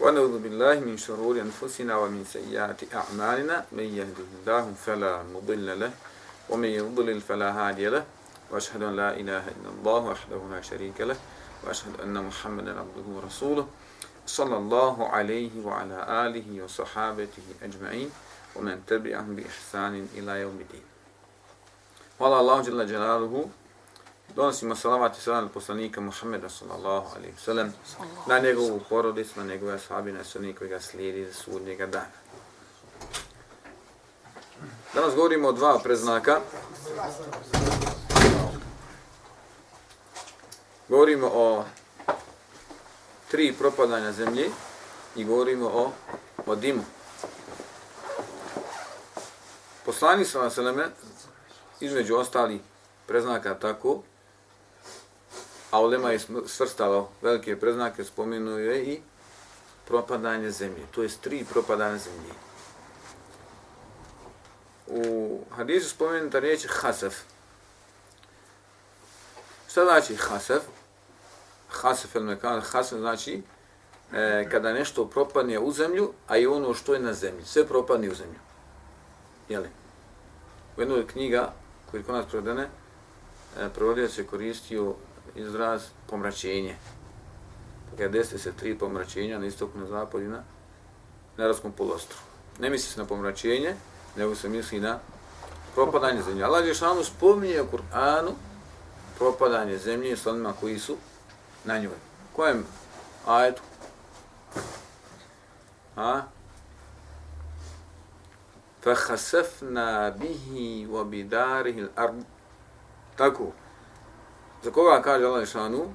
ونعوذ بالله من شرور أنفسنا ومن سيئات أعمالنا من يهده الله فلا مضل له ومن يضلل فلا هادي له وأشهد أن لا إله إلا الله وحده لا شريك له وأشهد أن محمدا عبده ورسوله صلى الله عليه وعلى آله وصحابته أجمعين ومن تبعهم بإحسان إلى يوم الدين Allahu dželle dželaluhu. Donosimo salavat i salam na poslanika Muhammeda sallallahu alejhi ve sellem, na njegovu porodicu, na njegove ashabi, na sve koji ga slijedi za sudnjega dana. Danas govorimo o dva preznaka. Govorimo o tri propadanja zemlje i govorimo o, o dimu. Poslani sallallahu alejhi ve selleme između ostali preznaka tako, a Ulema je svrstalo velike preznake, spomenuo je i propadanje zemlje. To je tri propadanje zemlje. U hadisu spomenuta riječ hasaf. Šta znači hasaf? Hasaf el mekan, hasaf znači e, kada nešto propadne u zemlju, a i ono što je na zemlji. Sve propadne u zemlju. Jeli? U jednoj knjiga koji kod nas prevedene, e, provodio se koristio izraz pomračenje. Kada desite se tri pomračenja na istoku, na zapad i na Nerovskom polostru. Ne misli se na pomračenje, nego se misli na propadanje zemlje. Allah je šalno spominje u Kur'anu propadanje zemlje s onima koji su na njoj. Kojem ajetu? A? فَحَسَفْنَا بِهِ وَبِدَارِهِ الْأَرْضِ Tako. Za koga kaže Allah Išanu?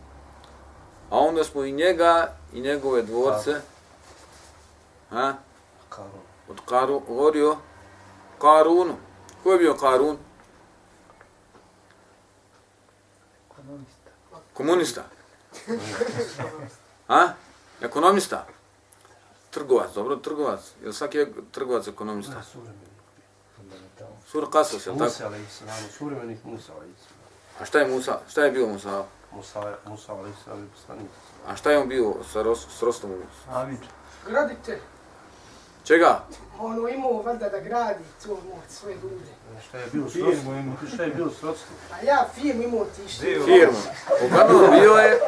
A onda smo i njega i njegove dvorce ha? od Karu, govorio Karunu. Ko je bio Karun? Komunista. Ha? Ekonomista. Trgovac, dobro, trgovac. Je li svaki je trgovac ekonomista? Sur Kasos, je li tako? Musa, ali islam, suvremenih Musa, ali A šta je Musa? Šta je bio Musa? Musa, Musa, ali islam, poslanik. A šta je on bio sa, ros, s Rostom? Avid. Gradite. Čega? Ono imao valjda da gradi to moć svoje ljude. Šta je bilo s rodstvom? Šta je bilo s rodstvom? A ja firmu imao ti što. Firmu. Uglavnom bio je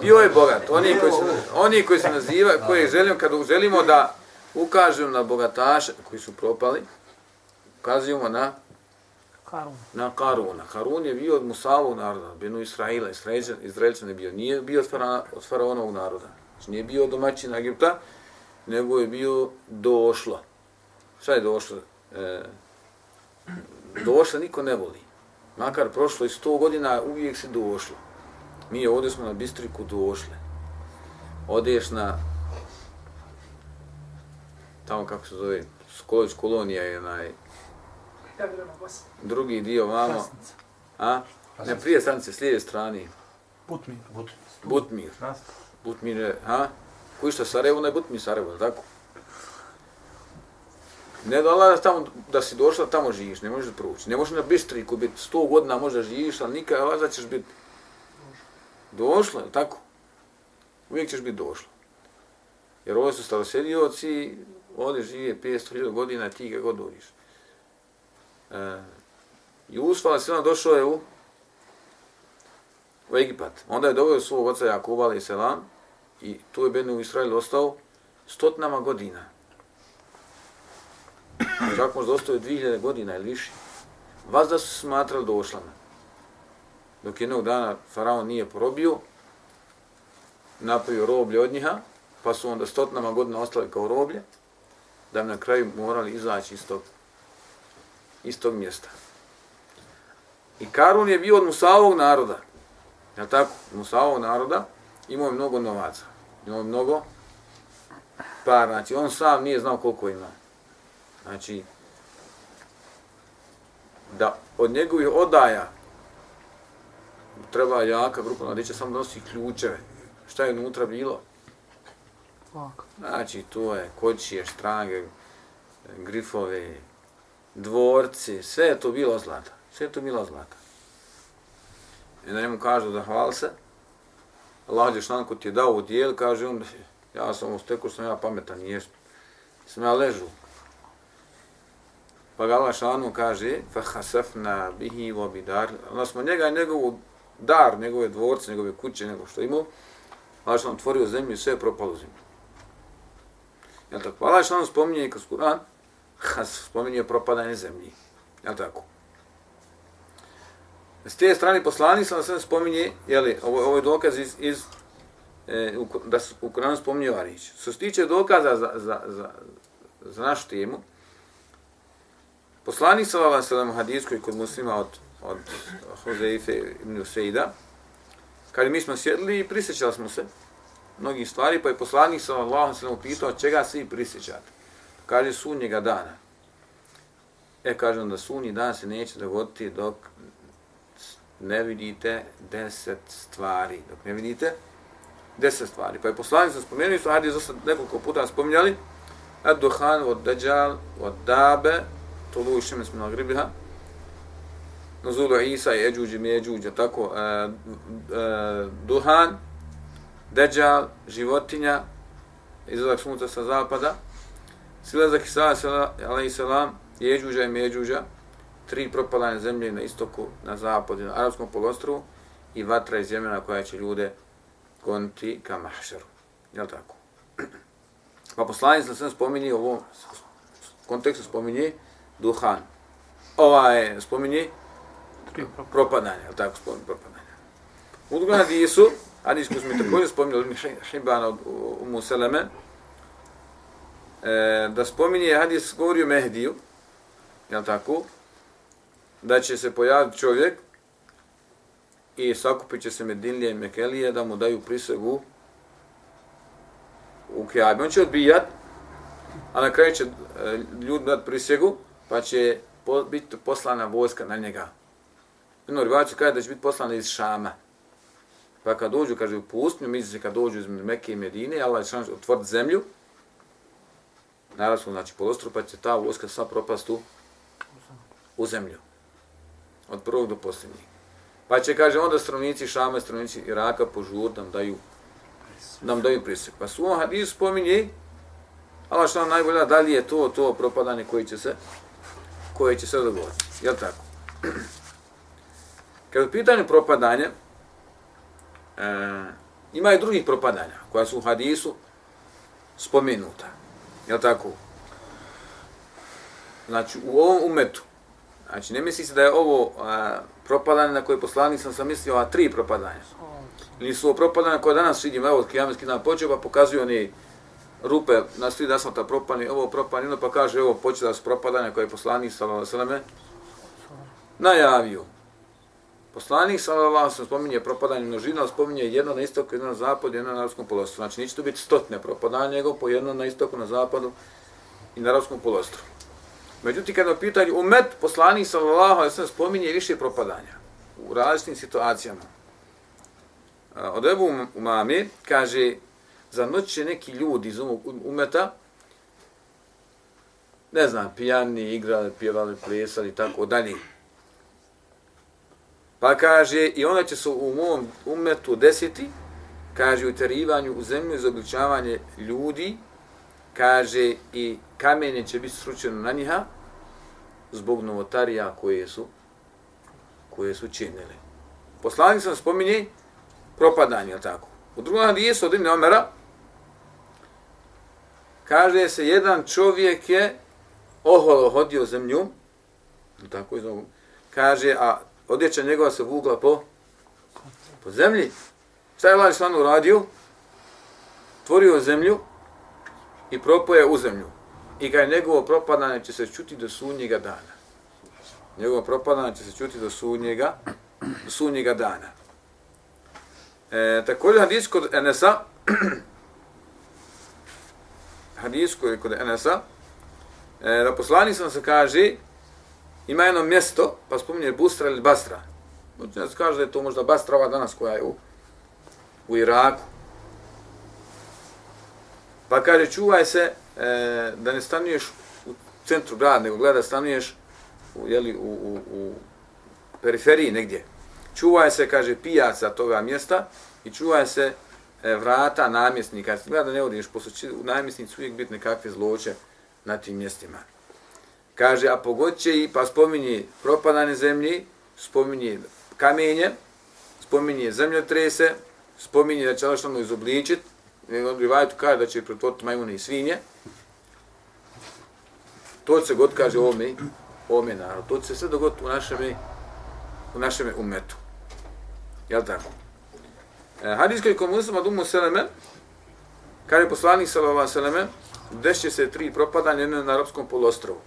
bio je bogat. Oni koji se, oni koji se naziva, koji želimo, kad želimo da ukažemo na bogataše koji su propali, ukazujemo na Karun. na Karuna. Karun je bio od Musavog naroda, Benu Israila, Israelčan, Izraelčan je bio. Nije bio od, fara, od faraonovog naroda. Znači nije bio domaćin Egipta, nego je bio došla. Šta je došla? E, došla niko ne voli. Makar prošlo i sto godina, uvijek se došlo. Mi ovdje smo na Bistriku došle. Odeš na tamo kako se zove, Skolović kolonija je onaj drugi dio vamo. A? Ne, prije stanice, s lijeve strane. Butmi. Butmi. Butmir. Butmir je, ha? Koji što Sarajevo, ne Butmir Sarajevo, tako? Ne da tamo da si došla, tamo živiš, ne možeš proći. Ne možeš na Bistriku biti, sto godina možda živiš, ali nikad Allah ćeš biti došla, tako? Uvijek ćeš biti došla. Jer ovo su starosedioci, ovdje žive 500.000 godina, ti ga god dođiš. E, Jusuf, a.s. došao je u, u Egipat. Onda je doveo svog oca Jakuba, a.s. i tu je Benu u Israel ostao stotinama godina. Čak možda ostao je 2000 godina ili više. Vas da su smatrali došlama dok jednog dana faraon nije porobio, napravio roblje od njiha, pa su onda stotinama godina ostali kao roblje, da bi na kraju morali izaći iz tog, iz tog mjesta. I Karun je bio od Musavog naroda, je tako? Musavog naroda imao je mnogo novaca, imao je mnogo par, znači on sam nije znao koliko ima. Znači, da od njegovih odaja treba jaka grupa mladića samo nosi ključeve. Šta je unutra bilo? Znači, to je kočije, štrange, grifove, dvorci, sve je to bilo zlata. Sve je to bilo zlata. I da njemu kažu da hval se, Allah je ko ti je dao u dijel, kaže on, ja sam u steku, sam ja pametan, nije sam ja ležu. Pa ga Allah šlanu kaže, fa hasafna bihi wa bidar, onda smo njega i njegovu dar, njegove dvorce, njegove kuće, nego što imao, Allah šlan otvorio zemlju i sve je propalo zemlju. Jel tako? Pa Allah šlan spominje i kroz Kur'an, spominje propadanje zemlji. Jel tako? S te strane poslani sam sam spominje, jeli, ovo, ovo je dokaz iz, iz e, u, da su u Koranu spominje ovaj Varić. Što se tiče dokaza za, za, za, za našu temu, poslanik sa Vala Selem Hadijskoj kod muslima od, od Hozeife ibn Useida, kada mi smo sjedli i prisjećali smo se mnogih stvari, pa je poslanik sa Vala Selem upitao čega se i prisjećate. Kaže sunnjega dana. E, kaže da sunji dan se neće dogoditi dok ne vidite deset stvari. Dok ne vidite deset stvari. Pa je poslanik sam spomenuo, su hadis dosta nekoliko puta spominjali, ad duhan, od dađal, od dabe, to lu išem smo na gribiha, nuzulu Isa i Eđuđi, Međuđa, tako, e, e, duhan, dađal, životinja, izlazak sunca sa zapada, silazak Isa, alaih salam, Jeđuđa i Međuđa, tri propadanje zemlje na istoku, na zapadu, na arapskom polostrovu i vatra iz Jemena koja će ljude goniti ka mahšaru. Jel tako? Pa poslanic na sve spominje u ovom kontekstu spominje duhan. Ova je spominje propadanje, jel tako spominje propadanje. U drugom hadisu, hadis koji smo također spominjali od Hibana od Umu Seleme, e, da spominje hadis govori o Mehdiju, jel tako, da će se pojaviti čovjek i sakupit će se Medinlije i Mekelije da mu daju prisegu u Kijabi. On će odbijat, a na kraju će e, ljudi dati prisegu, pa će biti poslana vojska na njega. Jedno rivač kaže da će biti poslana iz Šama. Pa kad dođu, kaže, u pustnju, misli se kad dođu iz Mekke i Medine, Allah će otvoriti zemlju, naravno, znači polostru, pa će ta vojska sva propast u, u zemlju od prvog do posljednjeg. Pa će, kaže, onda stanovnici Šama, stanovnici Iraka požur nam daju, nam daju prisjek. Pa su ovom hadisu spominje, Allah što najbolja, da li je to, to propadanje koji će se, koje će se dogoditi. Jel tako? Kad je pitanju propadanja, e, ima i drugih propadanja koja su u hadisu spomenuta. Jel tako? Znači, u ovom umetu, Znači, ne misli se da je ovo a, propadanje na koje poslanik sam sam mislio, a tri propadanja. Ili su ovo propadanje koje danas vidimo, evo, kijametski dan počeo, pa pokazuju oni rupe na svi da sam ta propani, ovo propani, pa kaže, evo, počela da su propadanje koje je poslanik sallallahu alejhi najavio. Poslanik sallallahu alejhi spominje propadanje množina, ali spominje jedno na istoku, jedno na zapadu, jedno na arapskom poluostrvu. Znači, neće to biti stotne propadanja, nego po jedno na istoku, na zapadu i na arapskom poluostrvu. Međutim, kada je pitanje umet, poslanik sallallahu alejhi ve spominje više propadanja u različitim situacijama. Od Ebu um-, Umami kaže, za noć će neki ljudi iz umeta, ne znam, pijani, igrali, pjevali, plesali i tako dalje. Pa kaže, i onda će se u mom umetu desiti, kaže, u terivanju u zemlju za obličavanje ljudi, kaže, i kamenje će biti sručeno na njiha, zbog novotarija koje su koje su činili. Poslanik sam spominje propadanje, je tako? U drugom hadijesu od Ibn Omera kaže se jedan čovjek je oholo hodio zemlju, tako je kaže, a odjeća njegova se vugla po, po zemlji. Šta je Allah Islanu uradio? Tvorio zemlju i propoje u zemlju i ga njegovo propadanje će se čuti do sunnjega dana. Njegovo propadanje će se čuti do sunnjega, do sunnjega dana. E, također hadis kod Enesa, hadis kod, kod Enesa, e, da poslani sam se kaže, ima jedno mjesto, pa spominje Bustra ili Basra. Ja kaže da je to možda Basra ova danas koja je u, u Iraku. Pa kaže, čuvaj se e, da ne stanuješ u centru grada, nego gleda stanuješ u, jeli, u, u, u periferiji negdje. Čuvaj se, kaže, pijaca toga mjesta i čuvaj se e, vrata namjesnika. Gleda da ne odiš, posle će u namjesnici uvijek biti nekakve zloće na tim mjestima. Kaže, a pogodit će i, pa spominje propadane zemlji, spominje kamenje, spominje zemljotrese, spominje da će Allah što izobličit, on rivajtu kaže da će pretvoriti majmune i svinje. To se god kaže ovome, ovome narod. To se sve dogod u našem, u našem umetu. Jel tako? E, Hadijskoj komunizma dumu seleme, kaže poslanik sallallahu seleme, desit se tri propadanja jedno na arapskom polostrovu.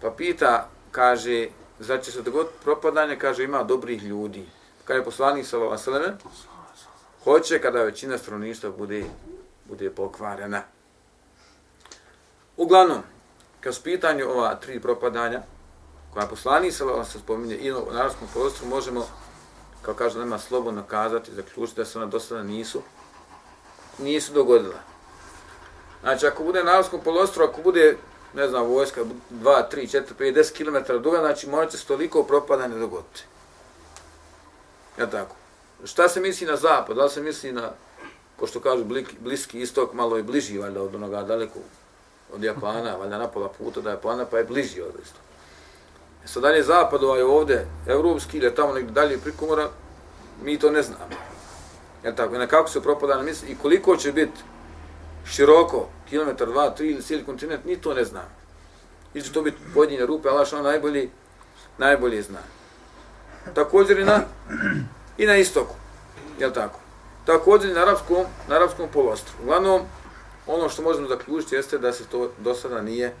Pa pita, kaže, zar će se dogoditi propadanje, kaže, ima dobrih ljudi. Kaže poslanik sallallahu seleme, hoće kada većina stanovništva bude, bude pokvarena. Uglavnom, kad su pitanju ova tri propadanja, koja poslanik se se spominje i u narodskom prostoru možemo, kao kaže, nema slobodno kazati, zaključiti da se ona do sada nisu, nisu dogodila. Znači, ako bude na narodskom polostru, ako bude, ne znam, vojska, 2, 3, 4, 5, 10 km duga, znači, možete se toliko propadanje dogoditi. Ja tako šta se misli na zapad, da li se misli na, ko što kažu, bliski istok, malo je bliži, valjda, od onoga daleko, od Japana, valjda na pola puta da je Japana, pa je bliži od isto. E sad dalje zapad, ovaj ovde, evropski ili tamo negdje dalje prikomora, mi to ne znamo. Ja tako, i na kako se propada na misli, i koliko će biti široko, kilometar, dva, tri ili cijeli kontinent, ni to ne znam. I će to biti pojedine rupe, Allah što najbolji, najbolji zna. Također i na i na istoku. Jel tako? Također na arapskom, na arapskom polostru. Uglavnom, ono što možemo zaključiti jeste da se to do sada nije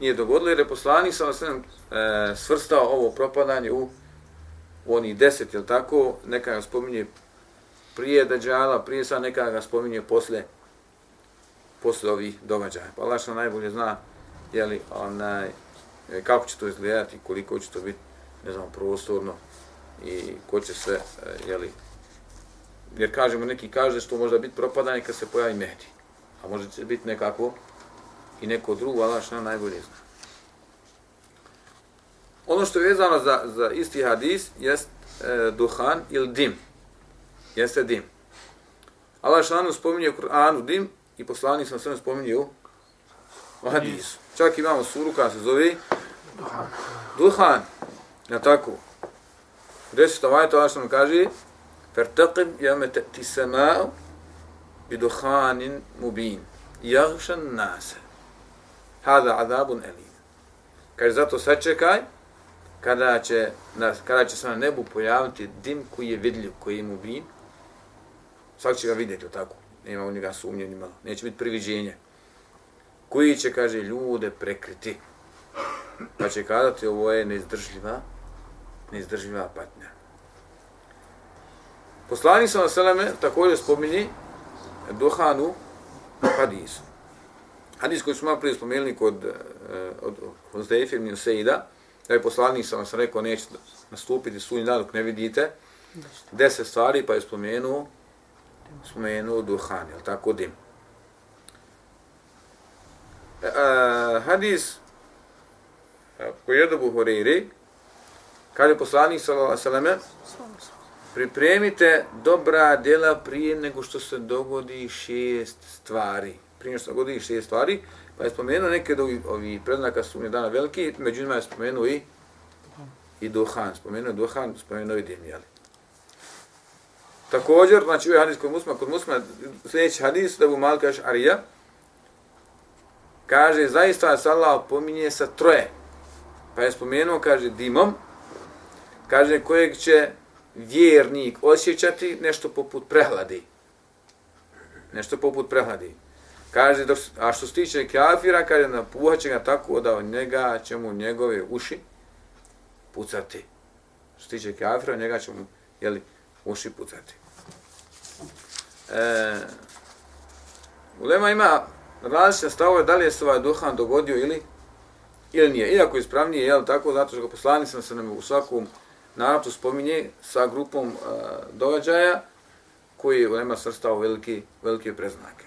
nije dogodilo, jer je poslanik sa e, svrstao ovo propadanje u, u oni deset, jel tako? Neka ga spominje prije Dađala, prije sad neka ga spominje posle, posle ovih događaja. Pa Allah što najbolje zna jeli, onaj, e, kako će to izgledati, koliko će to biti, ne znam, prostorno, i ko će sve, e, jeli, jer kažemo, neki kaže što može biti propadanje kad se pojavi Mehdi, a može će biti nekako i neko drugo, Allah što najbolje zna. Ono što je vezano za, za isti hadis jest e, duhan ili dim. Jeste dim. Allah što nam spominje u Kur'anu dim i poslanik sam sve spominje u hadisu. Čak imamo suru koja se zove Duhan. Duhan. Ja tako. Deseta vajta Allah što nam kaže Fertaqib jame te'ti sama'u biduhanin mubin jagšan nase hada azabun elim kaže zato sačekaj kada će, na, kada će se na nebu pojaviti dim koji je vidljiv, koji je mubin svak će ga vidjeti, tako nema u njega sumnje ni malo, neće biti priviđenje koji će, kaže, ljude prekriti pa će kazati ovo je neizdržljiva neizdrživa patnja. Poslanik sa Seleme također spominje duhanu hadisu. Hadis koji smo prije spomenuli kod, eh, od, od ibn Sejda, da je poslanik sa sam rekao neće nastupiti sunji dan dok ne vidite deset stvari, pa je spomenuo spomenuo duhan, jel tako dim. Uh, hadis koji je do Buhuriri, Kaže poslanik sallallahu alejhi Pripremite dobra djela prije nego što se dogodi šest stvari. Prije nego što se dogodi šest stvari, pa je spomenuo neke od ovih predznaka su mi dana veliki, međutim je spomenuo i i duhan, spomenuo je duhan, spomenuo i dim, jeli. Također, znači ovaj hadis kod muslima, kod muslima, sljedeći hadis, da bu mal kaže Arija, kaže, zaista se Allah pominje sa troje. Pa je spomenuo, kaže, dimom, kaže kojeg će vjernik osjećati nešto poput prehladi. Nešto poput prehladi. Kaže, dok, a što se tiče kafira, kaže, napuhat će ga tako da od njega će mu njegove uši pucati. Što se tiče kafira, njega će mu jeli, uši pucati. E, Ulema ima različite stavove da li je se ovaj duhan dogodio ili ili nije. Iako je ispravnije, jel tako, zato što ga poslani sam se nam u svakom naratu spominje sa grupom e, događaja koji je nema srstao veliki, velike preznake.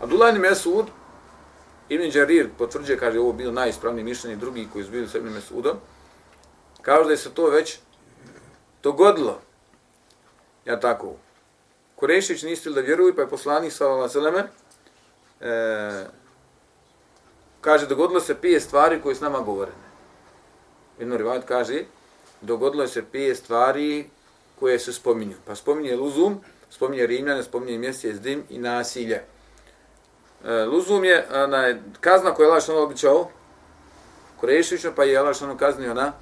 Abdullah ibn Mesud, Ibn Đarir potvrđuje, kaže, ovo bilo najispravnije mišljenje, drugi koji su bili sa Ibn Mesudom, kaže da je se to već dogodilo. Ja tako. Kurešić nisu da vjeruju, pa je poslanik sallallahu alejhi ve e, kaže, dogodilo se pije stvari koje s nama govorene. Jedno rivat kaže, dogodilo se pije stvari koje se spominju. Pa spominje Luzum, spominje Rimljane, spominje mjesec dim i nasilje. E, Luzum je ona, kazna koju je Allah što običao, Kurešićno, pa je Allah što kaznio na,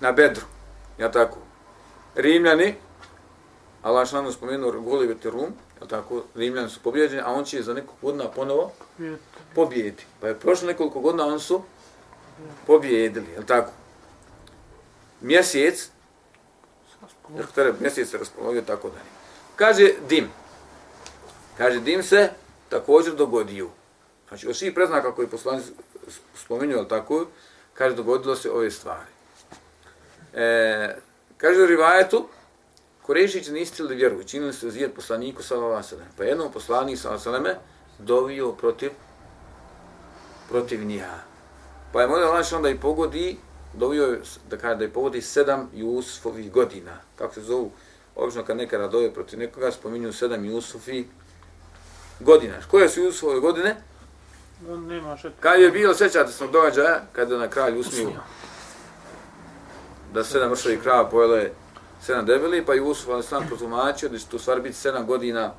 na Bedru. Ja tako. Rimljani, Allah što ono spomenuo Golivet i Rum, ja tako, Rimljani su pobjeđeni, a on će za nekog godina ponovo pobijeti. Pa je prošlo nekoliko godina, on su pobjedili, je tako? Mjesec, jer mjesec se raspolovio tako dalje. Kaže dim. Kaže dim se također dogodio. Znači, od svih preznaka koji poslani spominju, ali tako, kaže dogodilo se ove stvari. E, kaže u rivajetu, Korešić ne istili vjeru, činili se zijet poslaniku sallallahu alejhi Pa jednom poslanik sallallahu alejhi dovio protiv protiv njiha. Pa je molio Allah da i pogodi, dovio da kaže da je pogodi sedam Jusufovih godina. Kako se zovu? Obično kad nekada dovio protiv nekoga, spominju sedam Jusufi godina. Koje su Jusufove godine? Nema šet. Kad je bilo, sećate se događaja, kada na kralj usmiju da sedam mršavi krava pojele sedam debeli, pa Jusuf ali sam protumačio da će to stvar biti sedam godina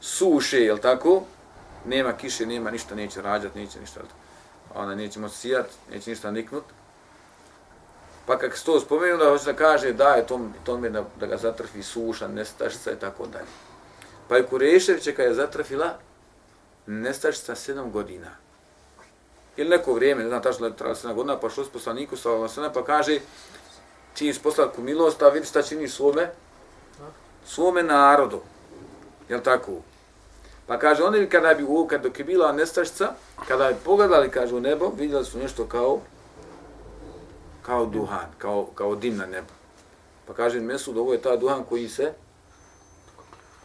suše, jel tako? Nema kiše, nema ništa, neće rađat, neće ništa. Ona neće moći sijat, neće ništa niknut. Pa kak se to spomenu, da hoće da kaže da je tom, tome da, da ga zatrfi suša, nestašica i tako dalje. Pa je Kureševića kada je zatrfila nestašica sedam godina. Ili neko vrijeme, ne znam tačno da je trajala sedam godina, pa što s poslaniku sa ovom pa kaže ti je poslati milost, a vidi šta čini svome, svome narodu. Jel tako? Pa kaže, oni kada bi u kad dok je bila nestašica, kada bi pogledali, kaže, u nebo, vidjeli su nešto kao kao duhan, kao, kao dim na nebu. Pa kaže, Mesud, ovo je ta duhan koji se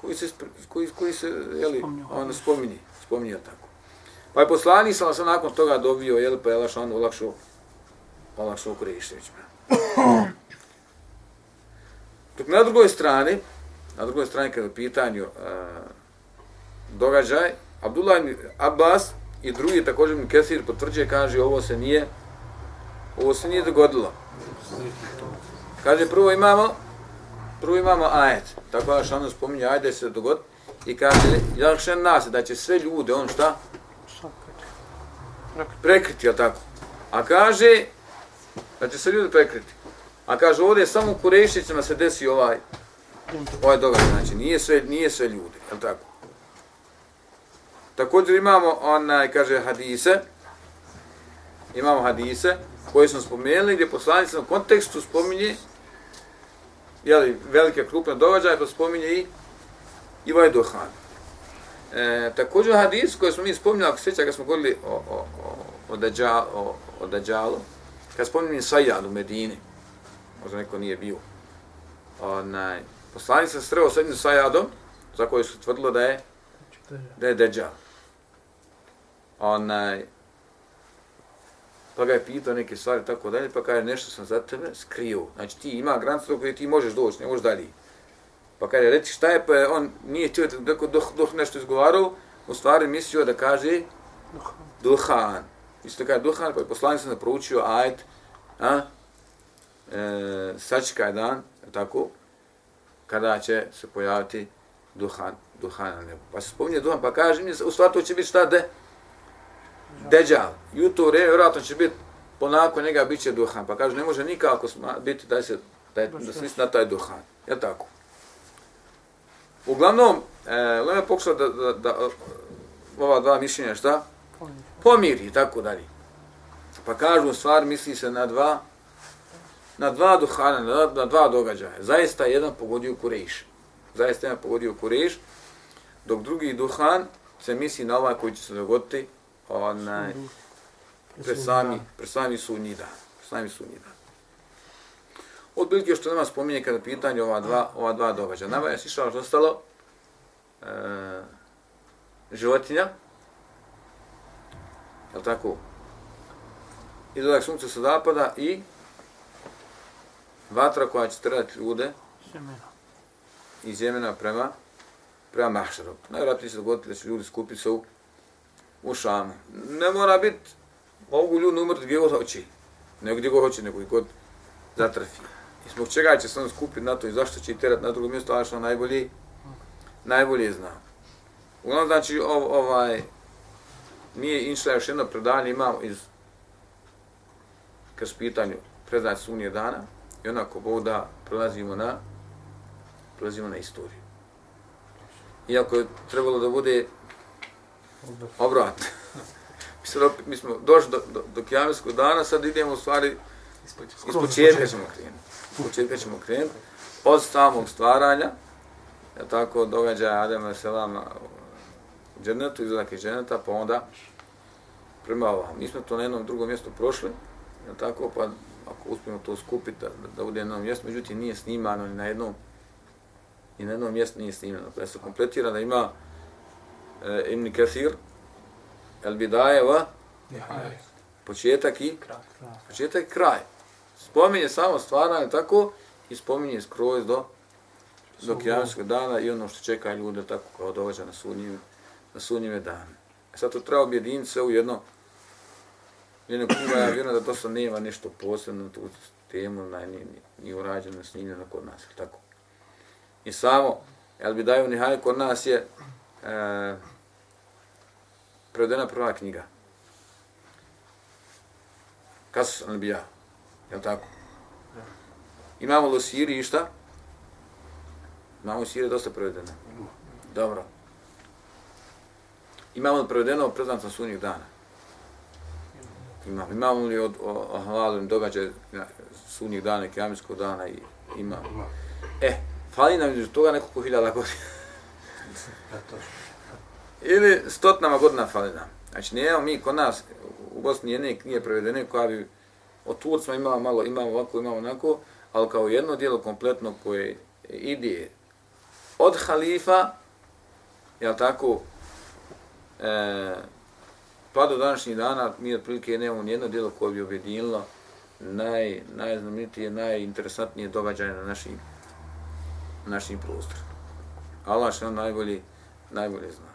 koji se, koji, koji se jeli, on spominje, spominje tako. Pa je poslani sam sam nakon toga dobio, jel, pa je Lašan olakšao, olakšao Kuriševićima. Dok na drugoj strani, na drugoj strani kada je pitanju uh, događaj, Abdullah Abbas i drugi također mi Kesir potvrđuje, kaže ovo se nije ovo se nije dogodilo. Kaže prvo imamo prvo imamo ajet. Tako da što ono spominje ajet da se dogod i kaže jakšen nas da će sve ljude on šta prekriti, je tako? A kaže da će se ljudi prekriti. A kaže ovdje samo u Kurešicama se desi ovaj ovaj događaj, znači nije sve, nije sve ljudi, je tako? Također imamo onaj, kaže, hadise, imamo hadise koje smo spomenuli, gdje poslanici u kontekstu spominje jeli, velike krupne događaje, pa spominje i i ovaj duhan. E, također hadis koji smo mi spominjali, ako sjeća, kad smo govorili o, o, o, o, dađa, o, o Dađalu, kad spominjali Sajad u Medini, možda neko nije bio, onaj, poslanik se sreo sa jednim Sajadom, za koje su tvrdilo da je da je Dađal. Onaj, pa ga je pitao neke stvari tako dalje, pa kaže nešto sam za tebe skrio. Znači ti ima granicu do koje ti možeš doći, ne možeš dalje. Pa kaže, reci šta je, pa je on nije čuo da dok, dok, nešto izgovarao, u stvari mislio da kaže duhan. Isto kaže duhan, pa je poslanik sam da proučio ajd, a, e, sačekaj dan, tako, kada će se pojaviti duhan, duhan na nebu. Pa se spominje duhan, pa kaže mi, u stvari to će biti šta de? Deđal. I u to vrijeme vjerojatno će biti ponako njega bit će duhan. Pa kaže, ne može nikako biti da se da, je, da se na taj duhan. Je tako? Uglavnom, e, Lema je pokušao da, da, da, ova dva mišljenja šta? Pomiri, tako dalje. Pa kažu, stvar misli se na dva, na dva duhana, na, na dva događaja. Zaista jedan pogodio u Kureš. Zaista jedan pogodio u Kureš, dok drugi duhan se misli na ovaj koji će se dogoditi onaj, pred sami, pred sami sudnji dan. Pred sami sudnji dan. Od bilike što nama spominje kada pitanje ova dva, ova dva događaja. Nama je sišao što ostalo e, životinja, je tako? Izlazak sunca sa zapada i vatra koja će trati ljude Sjemena. iz Jemena prema, prema Mahšaru. Najvratnije se dogoditi da će ljudi skupiti se u, u Šamu. Ne mora biti, mogu ljudi umrti gdje god hoće. Ne gdje god hoće, nego i god zatrfi. I zbog čega će se on skupiti na to i zašto će ih terati na drugo mjesto, ali što najbolji, najbolje zna. Uglavnom, znači, ov, ovaj, nije inšla još jedno predanje imamo iz kad su pitanju predanje sunije dana i onako Bog da prelazimo na prelazimo na istoriju. Iako je trebalo da bude obrat. mi, sad opet, mi smo došli do, do, do kijameskog dana, sad idemo u stvari iz početka ćemo krenuti. Iz početka ćemo krenuti. Od samog stvaranja, je tako, događaja Adama Selama u džennetu, izlazak iz dženneta, pa onda prema ovam. Mi smo to na jednom drugom mjestu prošli, je tako, pa ako uspijemo to skupiti da, da bude na jednom mjestu, međutim nije snimano ni na jednom i na jednom mjestu nije snimano. Pa se kompletira da ima e, Ibn Kathir, El Bidaje, va? Početak i početak i kraj. Spominje samo stvaranje tako i spominje skroz do do kijametskog dana i ono što čeka ljude tako kao događa na sudnjim na sudnjime dane. Sad to treba objediniti sve u jedno jedno knjiga, ja vjerujem da to sam nema nešto posebno tu temu, na, ni, ni, ni urađeno, snimljeno kod nas, tako. I samo, jel bi daju nihaj kod nas je e, prevedena prva knjiga. Kas Anbija, jel tako? Imamo li u Siriji šta? Imamo u Siriji dosta prevedene. Dobro. Imamo li prevedeno preznatno sunnih dana? Imamo. Imamo li od halalom događaja sunnih dana i kjamijskog dana? I, imamo. E, fali nam između toga nekoliko hiljada godina. Ili stotnama godina fali nam. Znači, nije mi kod nas u Bosni jedne knjige prevedene koja bi od Turcima imamo malo, imamo ovako, imamo onako, ali kao jedno dijelo kompletno koje ide od halifa, jel tako, e, pa do današnjih dana mi otprilike nemamo nijedno djelo koje bi objedinilo naj, najznamenitije, najinteresantnije događaje na našim, našim prostorima. Allah što najbolji, najbolje zna.